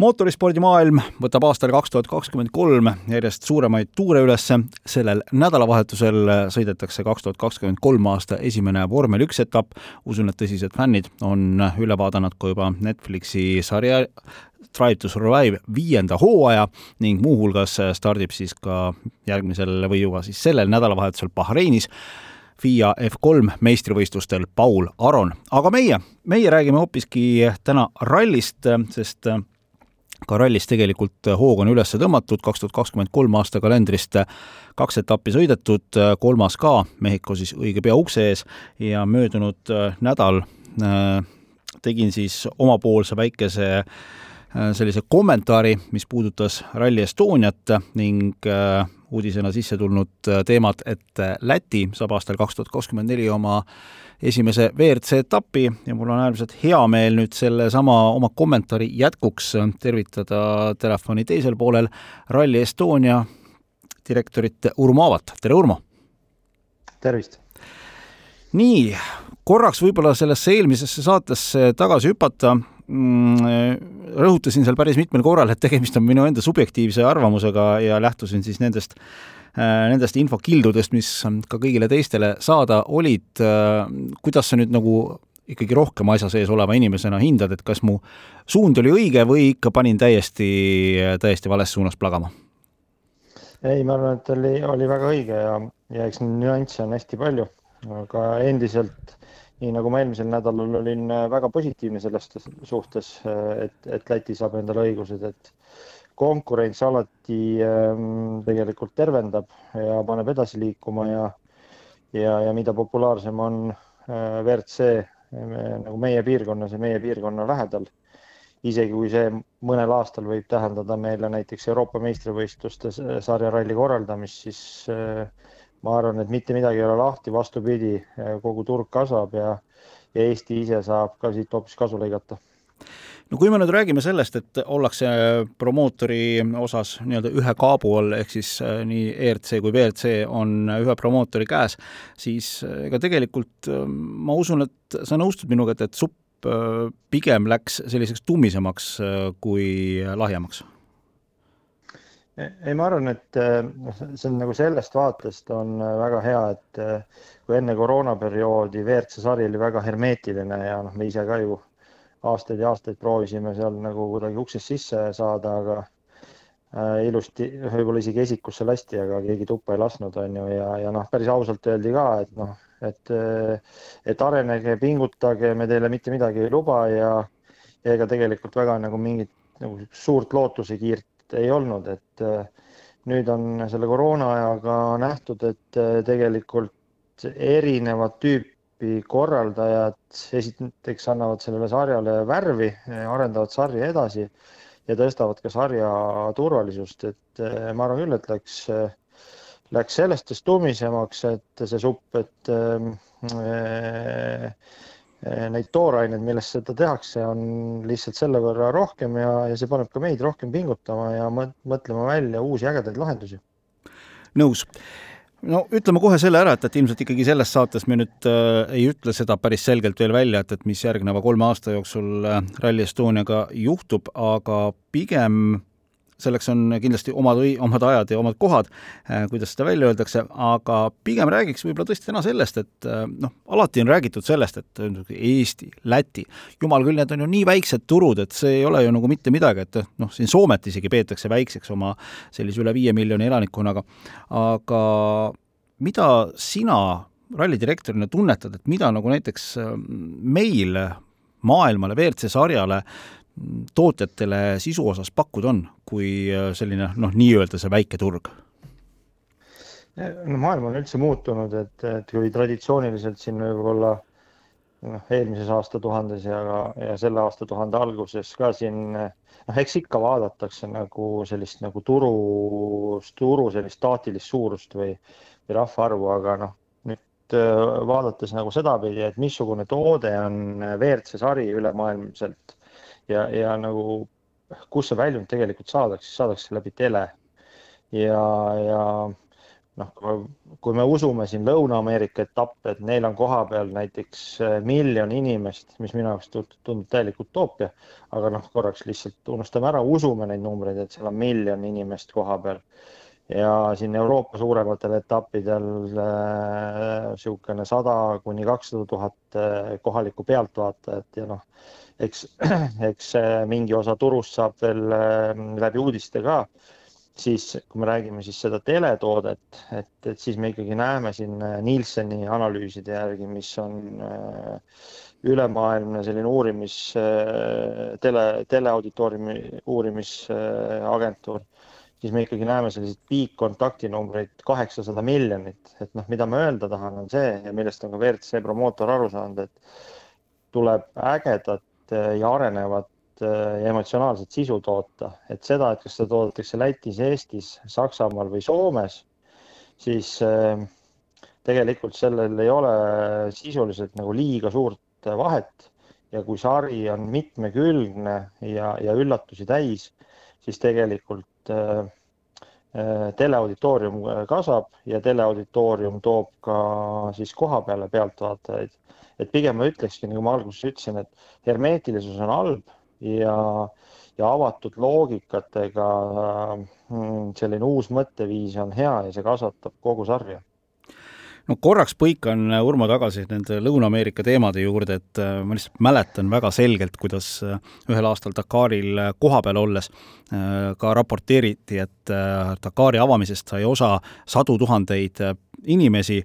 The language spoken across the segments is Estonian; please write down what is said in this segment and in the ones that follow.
mootorispordimaailm võtab aastal kaks tuhat kakskümmend kolm järjest suuremaid tuure üles. sellel nädalavahetusel sõidetakse kaks tuhat kakskümmend kolm aasta esimene vormel üks etapp. usun, et tõsised fännid on üle vaadanud ka juba Netflixi sarja Drive to Survive viienda hooaja ning muuhulgas stardib siis ka järgmisel või juba siis sellel nädalavahetusel Bahreinis FIA F3 meistrivõistlustel Paul Aron. aga meie, meie räägime hoopiski täna rallist, sest ka rallis tegelikult hoog on üles tõmmatud, kaks tuhat kakskümmend kolm aasta kalendrist kaks etappi sõidetud, kolmas ka, Mehhiko siis õige pea ukse ees ja möödunud nädal äh, tegin siis omapoolse väikese äh, sellise kommentaari, mis puudutas Rally Estoniat ning äh, uudisena sisse tulnud teemat, et Läti saab aastal kaks tuhat kakskümmend neli oma esimese WRC etapi ja mul on äärmiselt hea meel nüüd sellesama oma kommentaari jätkuks tervitada telefoni teisel poolel Rally Estonia direktorit Urmo Aavat, tere Urmo! tervist! nii, korraks võib-olla sellesse eelmisesse saatesse tagasi hüpata, rõhutasin seal päris mitmel korral, et tegemist on minu enda subjektiivse arvamusega ja lähtusin siis nendest Äh, nendest infokildudest, mis ka kõigile teistele saada olid, äh, kuidas sa nüüd nagu ikkagi rohkem asja sees oleva inimesena hindad, et kas mu suund oli õige või ikka panin täiesti, täiesti vales suunas plagama? ei, ma arvan, et oli, oli väga õige ja, ja eks nüansse on hästi palju, aga endiselt nii nagu ma eelmisel nädalal olin väga positiivne selles suhtes, et, et Läti saab endale õigused, et konkurents alati ähm, tegelikult tervendab ja paneb edasi liikuma ja, ja, ja mida populaarsem on äh, WRC nagu meie piirkonnas ja meie piirkonna lähedal, isegi kui see mõnel aastal võib tähendada meile näiteks Euroopa meistrivõistluste sarjaralli korraldamist, siis äh, ma arvan, et mitte midagi ei ole lahti, vastupidi, kogu turg kasvab ja, ja Eesti ise saab ka siit hoopis kasu lõigata. No kui me nüüd räägime sellest, et ollakse promootori osas nii-öelda ühe kaabu all, ehk siis äh, nii ERC kui WRC on ühe promootori käes, siis äh, ega tegelikult äh, ma usun, et sa nõustud minuga, et, et supp pigem läks selliseks tummisemaks kui lahjemaks ei, ma arvan, et noh, see on nagu sellest vaatest on väga hea, et kui enne koroonaperioodi WRC sari oli väga hermeetiline ja noh, me ise ka ju aastaid ja aastaid proovisime seal nagu kuidagi uksest sisse saada, aga äh, ilusti, võib-olla isegi esikusse lasti, aga keegi tuppa ei lasknud, on ju, ja, ja noh, päris ausalt öeldi ka, et noh, et, et arenege, pingutage, me teile mitte midagi ei luba ja ega tegelikult väga nagu mingit nagu suurt lootusekiirt ei olnud, et äh, nüüd on selle koroona ajaga nähtud, et äh, tegelikult erinevat tüüpi korraldajad esiteks annavad sellele sarjale värvi, arendavad sarja edasi ja tõstavad ka sarja turvalisust, et eh, ma arvan küll, et läks, läks sellest tumisemaks, et see supp, et äh, neid tooraineid, millest seda tehakse, on lihtsalt selle võrra rohkem ja, ja see paneb ka meid rohkem pingutama ja mõtlema välja uusi ägedaid lahendusi. nõus no ütleme kohe selle ära, et, et ilmselt ikkagi selles saates me nüüd äh, ei ütle seda päris selgelt veel välja, et, et mis järgneva kolme aasta jooksul äh, Rally Estoniaga juhtub, aga pigem selleks on kindlasti omad, omad ajad ja omad kohad, äh, kuidas seda välja öeldakse, aga pigem räägiks võib-olla tõesti täna sellest, et äh, noh, alati on räägitud sellest, et Eesti, Läti, jumal küll, need on ju nii väiksed turud, et see ei ole ju nagu mitte midagi, et noh, siin Soomet isegi peetakse väikseks oma sellise üle viie miljoni elanikkonnaga, aga mida sina rallidirektorina tunnetad, et mida nagu näiteks äh, meil maailmale, WRC sarjale tootjatele sisu osas pakkuda on, kui äh, selline noh, nii-öelda see väike turg? no maailm on üldse muutunud, et, et kui traditsiooniliselt siin võib-olla noh, eelmises aastatuhandes ja, ja selle aastatuhande alguses ka siin noh, eks ikka vaadatakse nagu sellist nagu turu, turu sellist staatilist suurust või, või rahvaarvu, aga noh, nüüd vaadates nagu sedapidi, et missugune toode on WRC sari ülemaailmselt ja, ja nagu kus see väljund tegelikult saadakse, saadakse läbi tele. ja, ja noh, kui me usume siin Lõuna-Ameerika etappe, et neil on kohapeal näiteks äh, miljon inimest, mis minu jaoks tundub täielik utoopia, aga noh, korraks lihtsalt unustame ära, usume neid numbreid, et seal on miljon inimest kohapeal ja siin Euroopa suurematel etappidel niisugune äh, sada kuni kakssada tuhat äh, kohalikku pealtvaatajat ja noh, eks, eks mingi osa turust saab veel äh, läbi uudiste ka, siis kui me räägime siis seda teletoodet, et, et siis me ikkagi näeme siin äh, Nielseni analüüside järgi, mis on äh, ülemaailmne selline uurimis, tele, teleauditooriumi uurimisagentuur, siis me ikkagi näeme selliseid piikkontaktinumbreid kaheksasada miljonit, et noh, mida ma öelda tahan, on see ja millest on ka WRC promootor aru saanud, et tuleb ägedat Äh, ja arenevat äh, ja emotsionaalset sisu toota, et seda, et kas seda toodetakse Lätis, Eestis, Saksamaal või Soomes, siis äh, tegelikult sellel ei ole sisuliselt nagu liiga suurt vahet. Ja kui sari on mitmekülgne ja, ja üllatusi täis, siis tegelikult äh, teleauditoorium kasvab ja teleauditoorium toob ka siis koha peale pealtvaatajaid. Et pigem ma ütlekski, nagu ma alguses ütlesin, et hermeetilisus on halb ja, ja avatud loogikatega mm, selline uus mõtteviis on hea ja see kasvatab kogu sarja no korraks põikan, Urmo, tagasi nende Lõuna-Ameerika teemade juurde, et äh, ma lihtsalt mäletan väga selgelt, kuidas äh, ühel aastal Dakaril äh, kohapeal olles ka raporteeriti, et Dakari avamisest sai osa sadu tuhandeid inimesi.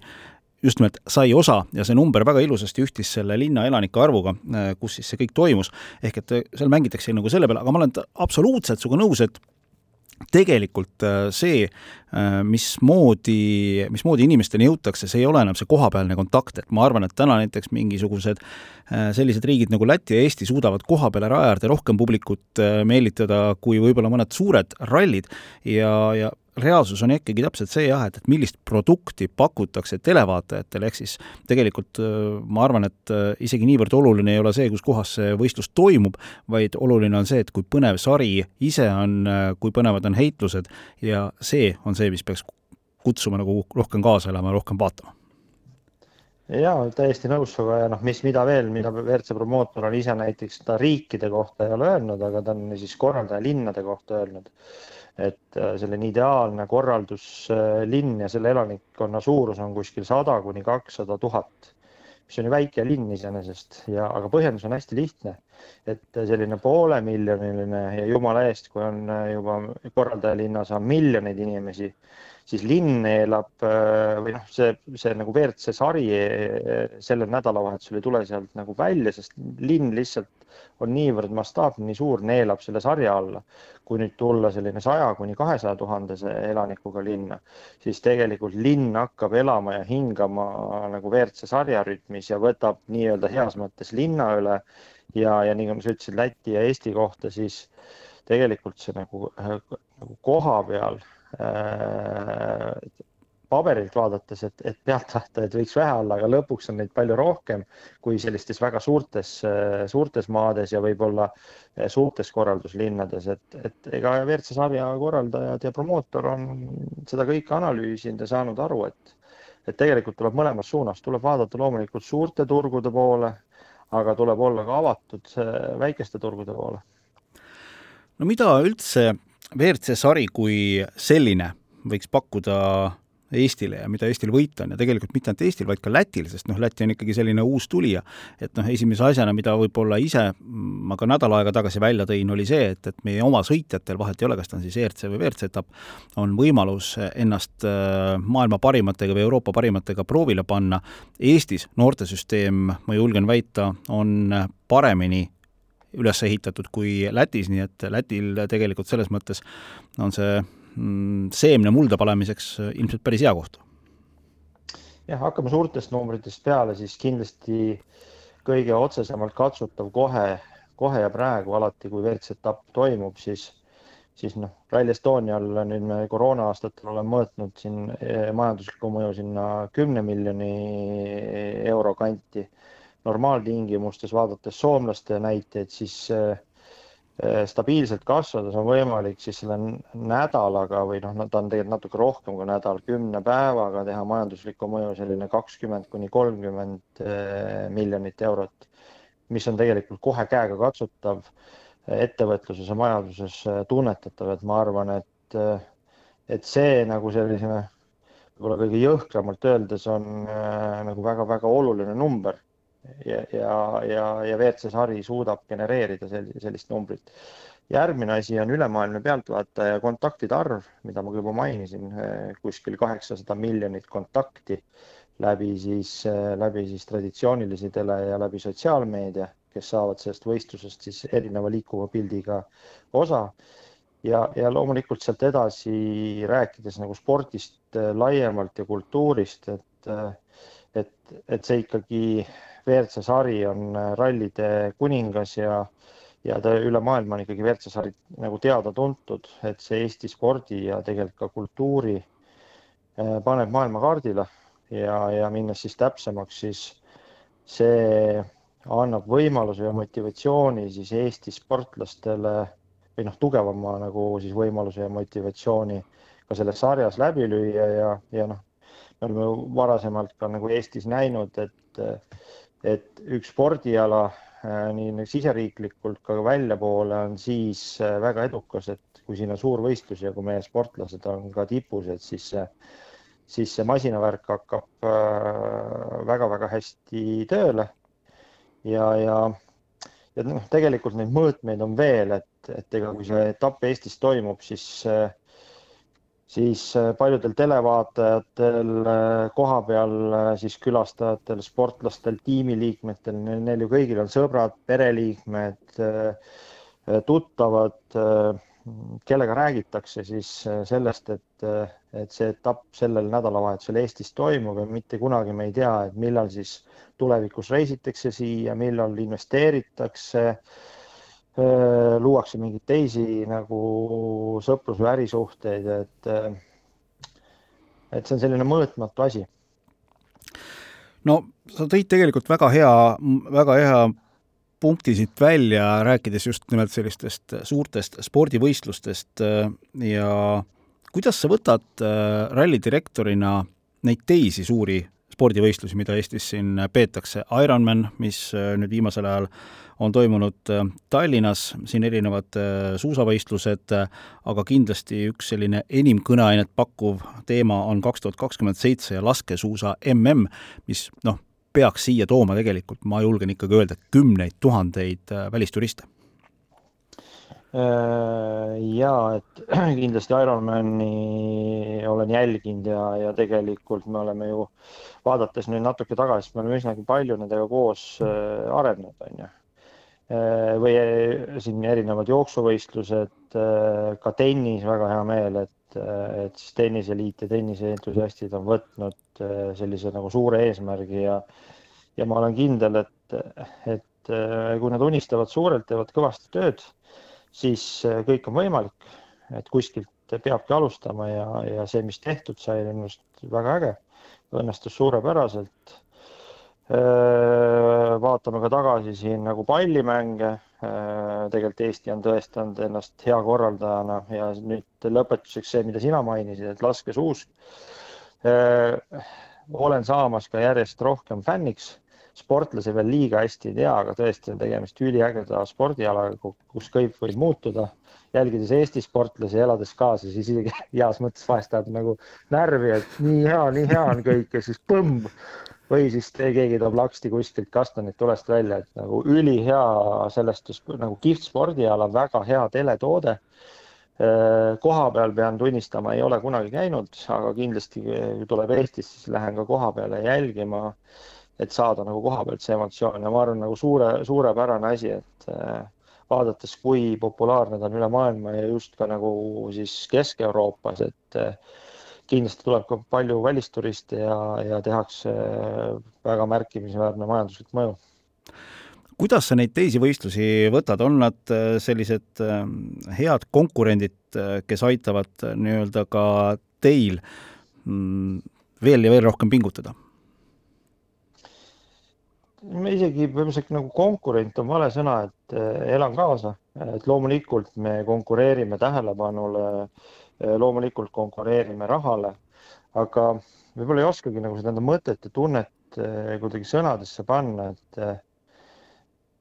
Just nimelt sai osa ja see number väga ilusasti ühtis selle linna elanike arvuga, äh, kus siis see kõik toimus, ehk et äh, seal mängitakse nagu selle peale, aga ma olen absoluutselt sinuga nõus, et tegelikult äh, see, mismoodi, mismoodi inimesteni jõutakse, see ei ole enam see kohapealne kontakt, et ma arvan, et täna näiteks mingisugused sellised riigid nagu Läti ja Eesti suudavad koha peale raja äärde rohkem publikut meelitada kui võib-olla mõned suured rallid ja, ja reaalsus on ikkagi täpselt see jah, et, et millist produkti pakutakse televaatajatele, ehk siis tegelikult äh, ma arvan, et äh, isegi niivõrd oluline ei ole see, kus kohas see võistlus toimub, vaid oluline on see, et kui põnev sari ise on, äh, kui põnevad on heitlused ja see on see, mis peaks kutsuma nagu rohkem kaasa elama, rohkem vaatama. Ja täiesti nõus sinuga ja noh, mis, mida veel, mida WRC promootor on ise näiteks ta riikide kohta ei ole öelnud, aga ta on siis korraldaja linnade kohta öelnud et äh, selline ideaalne korralduslinn ja selle elanikkonna suurus on kuskil sada kuni kakssada tuhat, mis on ju väike linn iseenesest. Ja, aga põhjendus on hästi lihtne, et selline poolemiljoniline ja jumala eest, kui on äh, juba korraldajalinnas on miljoneid inimesi, siis linn elab äh, või noh, see, see nagu WRC sari sellel nädalavahetusel ei tule sealt nagu välja, sest linn lihtsalt on niivõrd mastaapne, nii suur, neelab selle sarja alla. kui nüüd tulla selline saja kuni kahesaja tuhandese elanikuga linna, siis tegelikult linn hakkab elama ja hingama nagu WRC sarja rütmis ja võtab nii-öelda heas mõttes linna üle. ja, ja nii nagu sa ütlesid Läti ja Eesti kohta, siis tegelikult see nagu, nagu koha peal äh, paberilt vaadates, et, et pealtvaatajaid võiks vähe olla, aga lõpuks on neid palju rohkem kui sellistes väga suurtes, suurtes maades ja võib-olla suurtes korralduslinnades, et, et ega WRC sarja korraldajad ja promootor on seda kõike analüüsinud ja saanud aru, et, et tegelikult tuleb mõlemas suunas, tuleb vaadata loomulikult suurte turgude poole, aga tuleb olla ka avatud väikeste turgude poole. no mida üldse WRC sari kui selline võiks pakkuda Eestile ja mida Eestil võita on ja tegelikult mitte ainult Eestil, vaid ka Lätil, sest noh, Läti on ikkagi selline uus tulija. et noh, esimese asjana, mida võib-olla ise ma ka nädal aega tagasi välja tõin, oli see, et, et meie oma sõitjatel, vahet ei ole, kas ta on siis ERC või WRC etapp, on võimalus ennast äh, maailma parimatega või Euroopa parimatega proovile panna. Eestis noortesüsteem, ma julgen väita, on paremini üles ehitatud kui Lätis, nii et Lätil tegelikult selles mõttes on see Mm, seemne mulda panemiseks ilmselt päris hea koht. jah, hakkame suurtest numbritest peale, siis kindlasti kõige otsesemalt katsutav kohe, kohe ja praegu alati, kui WRC etapp toimub, siis, siis noh, Rally Estonial nüüd me koroona aastatel oleme mõõtnud siin eh, majanduslikku mõju sinna kümne miljoni euro kanti. Normaaltingimustes vaadates soomlaste näiteid, siis eh, eh, stabiilselt kasvades on võimalik siis selle nädalaga või noh, ta on tegelikult natuke rohkem kui nädal, kümne päevaga teha majanduslikku mõju selline kakskümmend kuni kolmkümmend miljonit eurot, mis on tegelikult kohe käegakatsutav ettevõtluses ja majanduses tunnetatav, et ma arvan, et, et see nagu selline võib-olla kõige jõhkramalt öeldes on nagu väga-väga oluline number ja, ja, ja, ja WRC sari suudab genereerida sellist numbrit. järgmine asi on ülemaailmne pealtvaataja kontaktide arv, mida ma juba mainisin, kuskil kaheksasada miljonit kontakti läbi siis, läbi siis traditsioonilise tele ja läbi sotsiaalmeedia kes saavad sellest võistlusest siis erineva liikuva pildiga osa. ja, ja loomulikult sealt edasi rääkides nagu spordist äh, laiemalt ja kultuurist, et, et, et see ikkagi WRC sari on äh, rallide kuningas ja, ja ta üle maailma on ikkagi WRC sari nagu teada-tuntud, et see Eesti spordi ja tegelikult ka kultuuri paneb maailmakaardile ja, ja minnes siis täpsemaks, siis see annab võimaluse ja motivatsiooni siis Eesti sportlastele või noh, tugevama nagu siis võimaluse ja motivatsiooni ka selles sarjas läbi lüüa ja, ja noh, me oleme varasemalt ka nagu Eestis näinud, et, et üks spordiala äh, nii siseriiklikult ka väljapoole on siis äh, väga edukas, et kui siin on suur võistlus ja kui meie sportlased on ka tipus, et siis see, siis see masinavärk hakkab väga-väga äh, hästi tööle. Ja, ja, ja noh, tegelikult neid mõõtmeid on veel, et, et ega kui see etapp Eestis toimub, siis, siis paljudel televaatajatel, kohapeal siis külastajatel, sportlastel, tiimiliikmetel, neil ju kõigil on sõbrad, pereliikmed, tuttavad kellega räägitakse siis äh, sellest, et, äh, et see etapp sellel nädalavahetusel Eestis toimub ja mitte kunagi me ei tea, et millal siis tulevikus reisitakse siia, millal investeeritakse, äh, luuakse mingeid teisi nagu sõprus- või ärisuhteid, et, et see on selline mõõtmatu asi. no sa tõid tegelikult väga hea, väga hea punkti siit välja, rääkides just nimelt sellistest suurtest spordivõistlustest äh, ja kuidas sa võtad äh, rallidirektorina neid teisi suuri spordivõistlusi, mida Eestis siin peetakse, Ironman, mis äh, nüüd viimasel ajal on toimunud Tallinnas, siin erinevad suusavõistlused, aga kindlasti üks selline enim kõneainet pakkuv teema on kaks tuhat kakskümmend seitse ja laskesuusa mm, mis noh, peaks siia tooma tegelikult, ma julgen ikkagi öelda, kümneid tuhandeid äh, välisturiste? Äh, jaa, et kindlasti Ironmani olen jälginud ja, ja tegelikult me oleme ju, vaadates nüüd natuke tagasi, me oleme üsnagi palju nendega koos äh, arenenud, on ju. või siin erinevad jooksuvõistlused, ka tennis, väga hea meel, et, et siis tenniseliit ja tenniseentusiastid on võtnud sellise nagu suure eesmärgi ja ja ma olen kindel, et, et äh, kui nad unistavad suurelt, teevad kõvasti tööd, siis äh, kõik on võimalik, et kuskilt peabki alustama ja, ja see, mis tehtud sai, on minu arust väga äge, õnnestus suurepäraselt. Äh, vaatame ka tagasi siin nagu pallimänge. tegelikult Eesti on tõestanud ennast hea korraldajana ja nüüd lõpetuseks see, mida sina mainisid, et laskesuusk. olen saamas ka järjest rohkem fänniks sportlasi veel liiga hästi ei tea, aga tõesti on tegemist üliägeda spordialaga, kus kõik võib muutuda. jälgides Eesti sportlasi, elades kaasa, siis isegi heas mõttes vahest ajab nagu närvi, et nii hea, nii hea on kõik ja siis põmm. või siis keegi toob laksti kuskilt kastanit tulest välja, et nagu ülihea sellest nagu kihvt spordiala, väga hea teletoode äh, koha peal pean tunnistama, ei ole kunagi käinud, aga kindlasti tuleb Eestis, siis lähen ka koha peale jälgima et saada nagu koha pealt see emotsioon ja ma arvan, nagu suure, suurepärane asi, et äh, vaadates, kui populaarne ta on üle maailma ja just ka nagu siis Kesk-Euroopas, et äh, kindlasti tuleb ka palju välisturiste ja, ja tehakse äh, väga märkimisväärne majanduslik mõju. kuidas sa neid teisi võistlusi võtad, on nad sellised head konkurendid, kes aitavad nii-öelda ka teil mm, veel ja veel rohkem pingutada? Me isegi põhimõtteliselt nagu konkurent on vale sõna, et elan kaasa, et loomulikult me konkureerime tähelepanule, loomulikult konkureerime rahale, aga võib-olla ei oskagi nagu seda mõtet ja tunnet kuidagi sõnadesse panna, et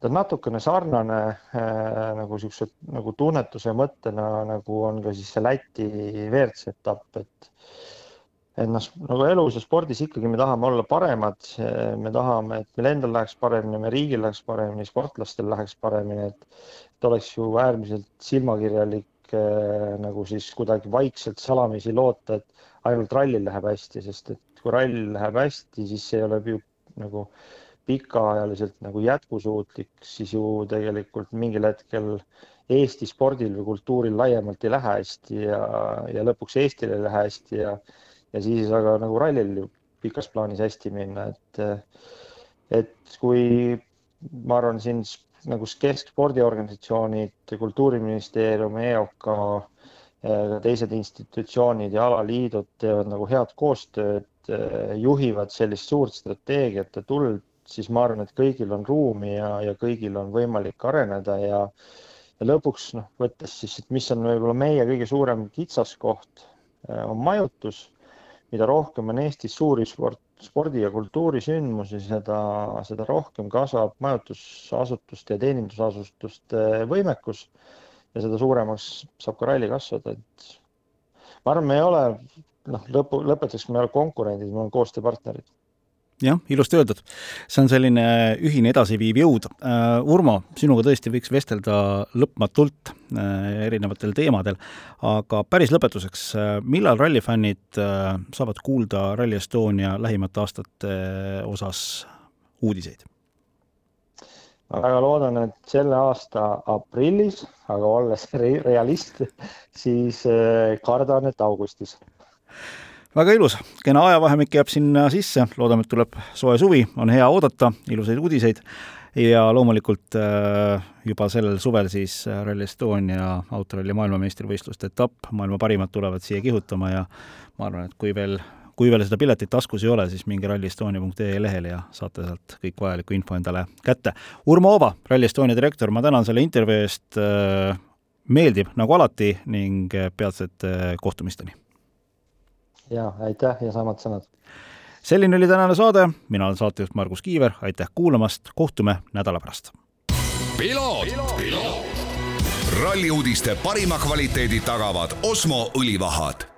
ta on natukene sarnane äh, nagu siukse nagu tunnetuse mõttena, nagu on ka siis see Läti WRC etapp, et et noh, nagu elus ja spordis ikkagi me tahame olla paremad, me tahame, et meil endal läheks paremini, meie riigil läheks paremini, sportlastel läheks paremini, et, et oleks ju äärmiselt silmakirjalik äh, nagu siis kuidagi vaikselt salamisi loota, et ainult rallil läheb hästi, sest et kui rallil läheb hästi, siis see ei ole ju nagu pikaajaliselt nagu jätkusuutlik, siis ju tegelikult mingil hetkel Eesti spordil või kultuuril laiemalt ei lähe hästi ja, ja lõpuks Eestil ei lähe hästi ja, ja siis ei saa ka nagu rallil pikas plaanis hästi minna, et, et kui ma arvan, siin nagu keskspordiorganisatsioonid, Kultuuriministeerium, EOK, ka teised institutsioonid ja alaliidud teevad nagu head koostööd, juhivad sellist suurt strateegiat ja tuld siis ma arvan, et kõigil on ruumi ja, ja kõigil on võimalik areneda ja, ja lõpuks noh, võttes siis, et mis on võib-olla meie kõige suurem kitsaskoht, on majutus. Mida rohkem on Eestis suuri sport, spordi ja kultuurisündmusi, seda, seda rohkem kasvab majutusasutuste ja teenindusasutuste võimekus ja seda suuremaks saab ka ralli kasvada, et ma arvan, me ei ole noh, lõpu, lõpetuseks me ei ole konkurendid, me oleme koostööpartnerid jah, ilusti öeldud. see on selline ühine edasiviiv jõud. Uh, Urmo, sinuga tõesti võiks vestelda lõpmatult uh, erinevatel teemadel, aga päris lõpetuseks, uh, millal rallifännid saavad kuulda Rally Estonia lähimate aastate osas uudiseid? ma väga loodan, et selle aasta aprillis, aga olles realist, siis kardan, et augustis väga ilus, kena ajavahemik jääb sinna sisse, loodame, et tuleb soe suvi, on hea oodata ilusaid uudiseid. Ja loomulikult äh, juba sellel suvel siis äh, Rally Estonia autoralli maailmameistrivõistluste etapp, maailma parimad tulevad siia kihutama ja ma arvan, et kui veel, kui veel seda piletit taskus ei ole, siis minge rallyestonia.ee lehele ja saate sealt kõik vajaliku info endale kätte. Urmo Oova, Rally Estonia direktor, ma tänan selle intervjuu eest, äh, meeldib nagu alati ning peatsete kohtumisteni ja aitäh ja samad sõnad. selline oli tänane saade, mina olen saatejuht Margus Kiiver, aitäh kuulamast, kohtume nädala pärast. ralli uudiste parima kvaliteedi tagavad Osmo õlivahad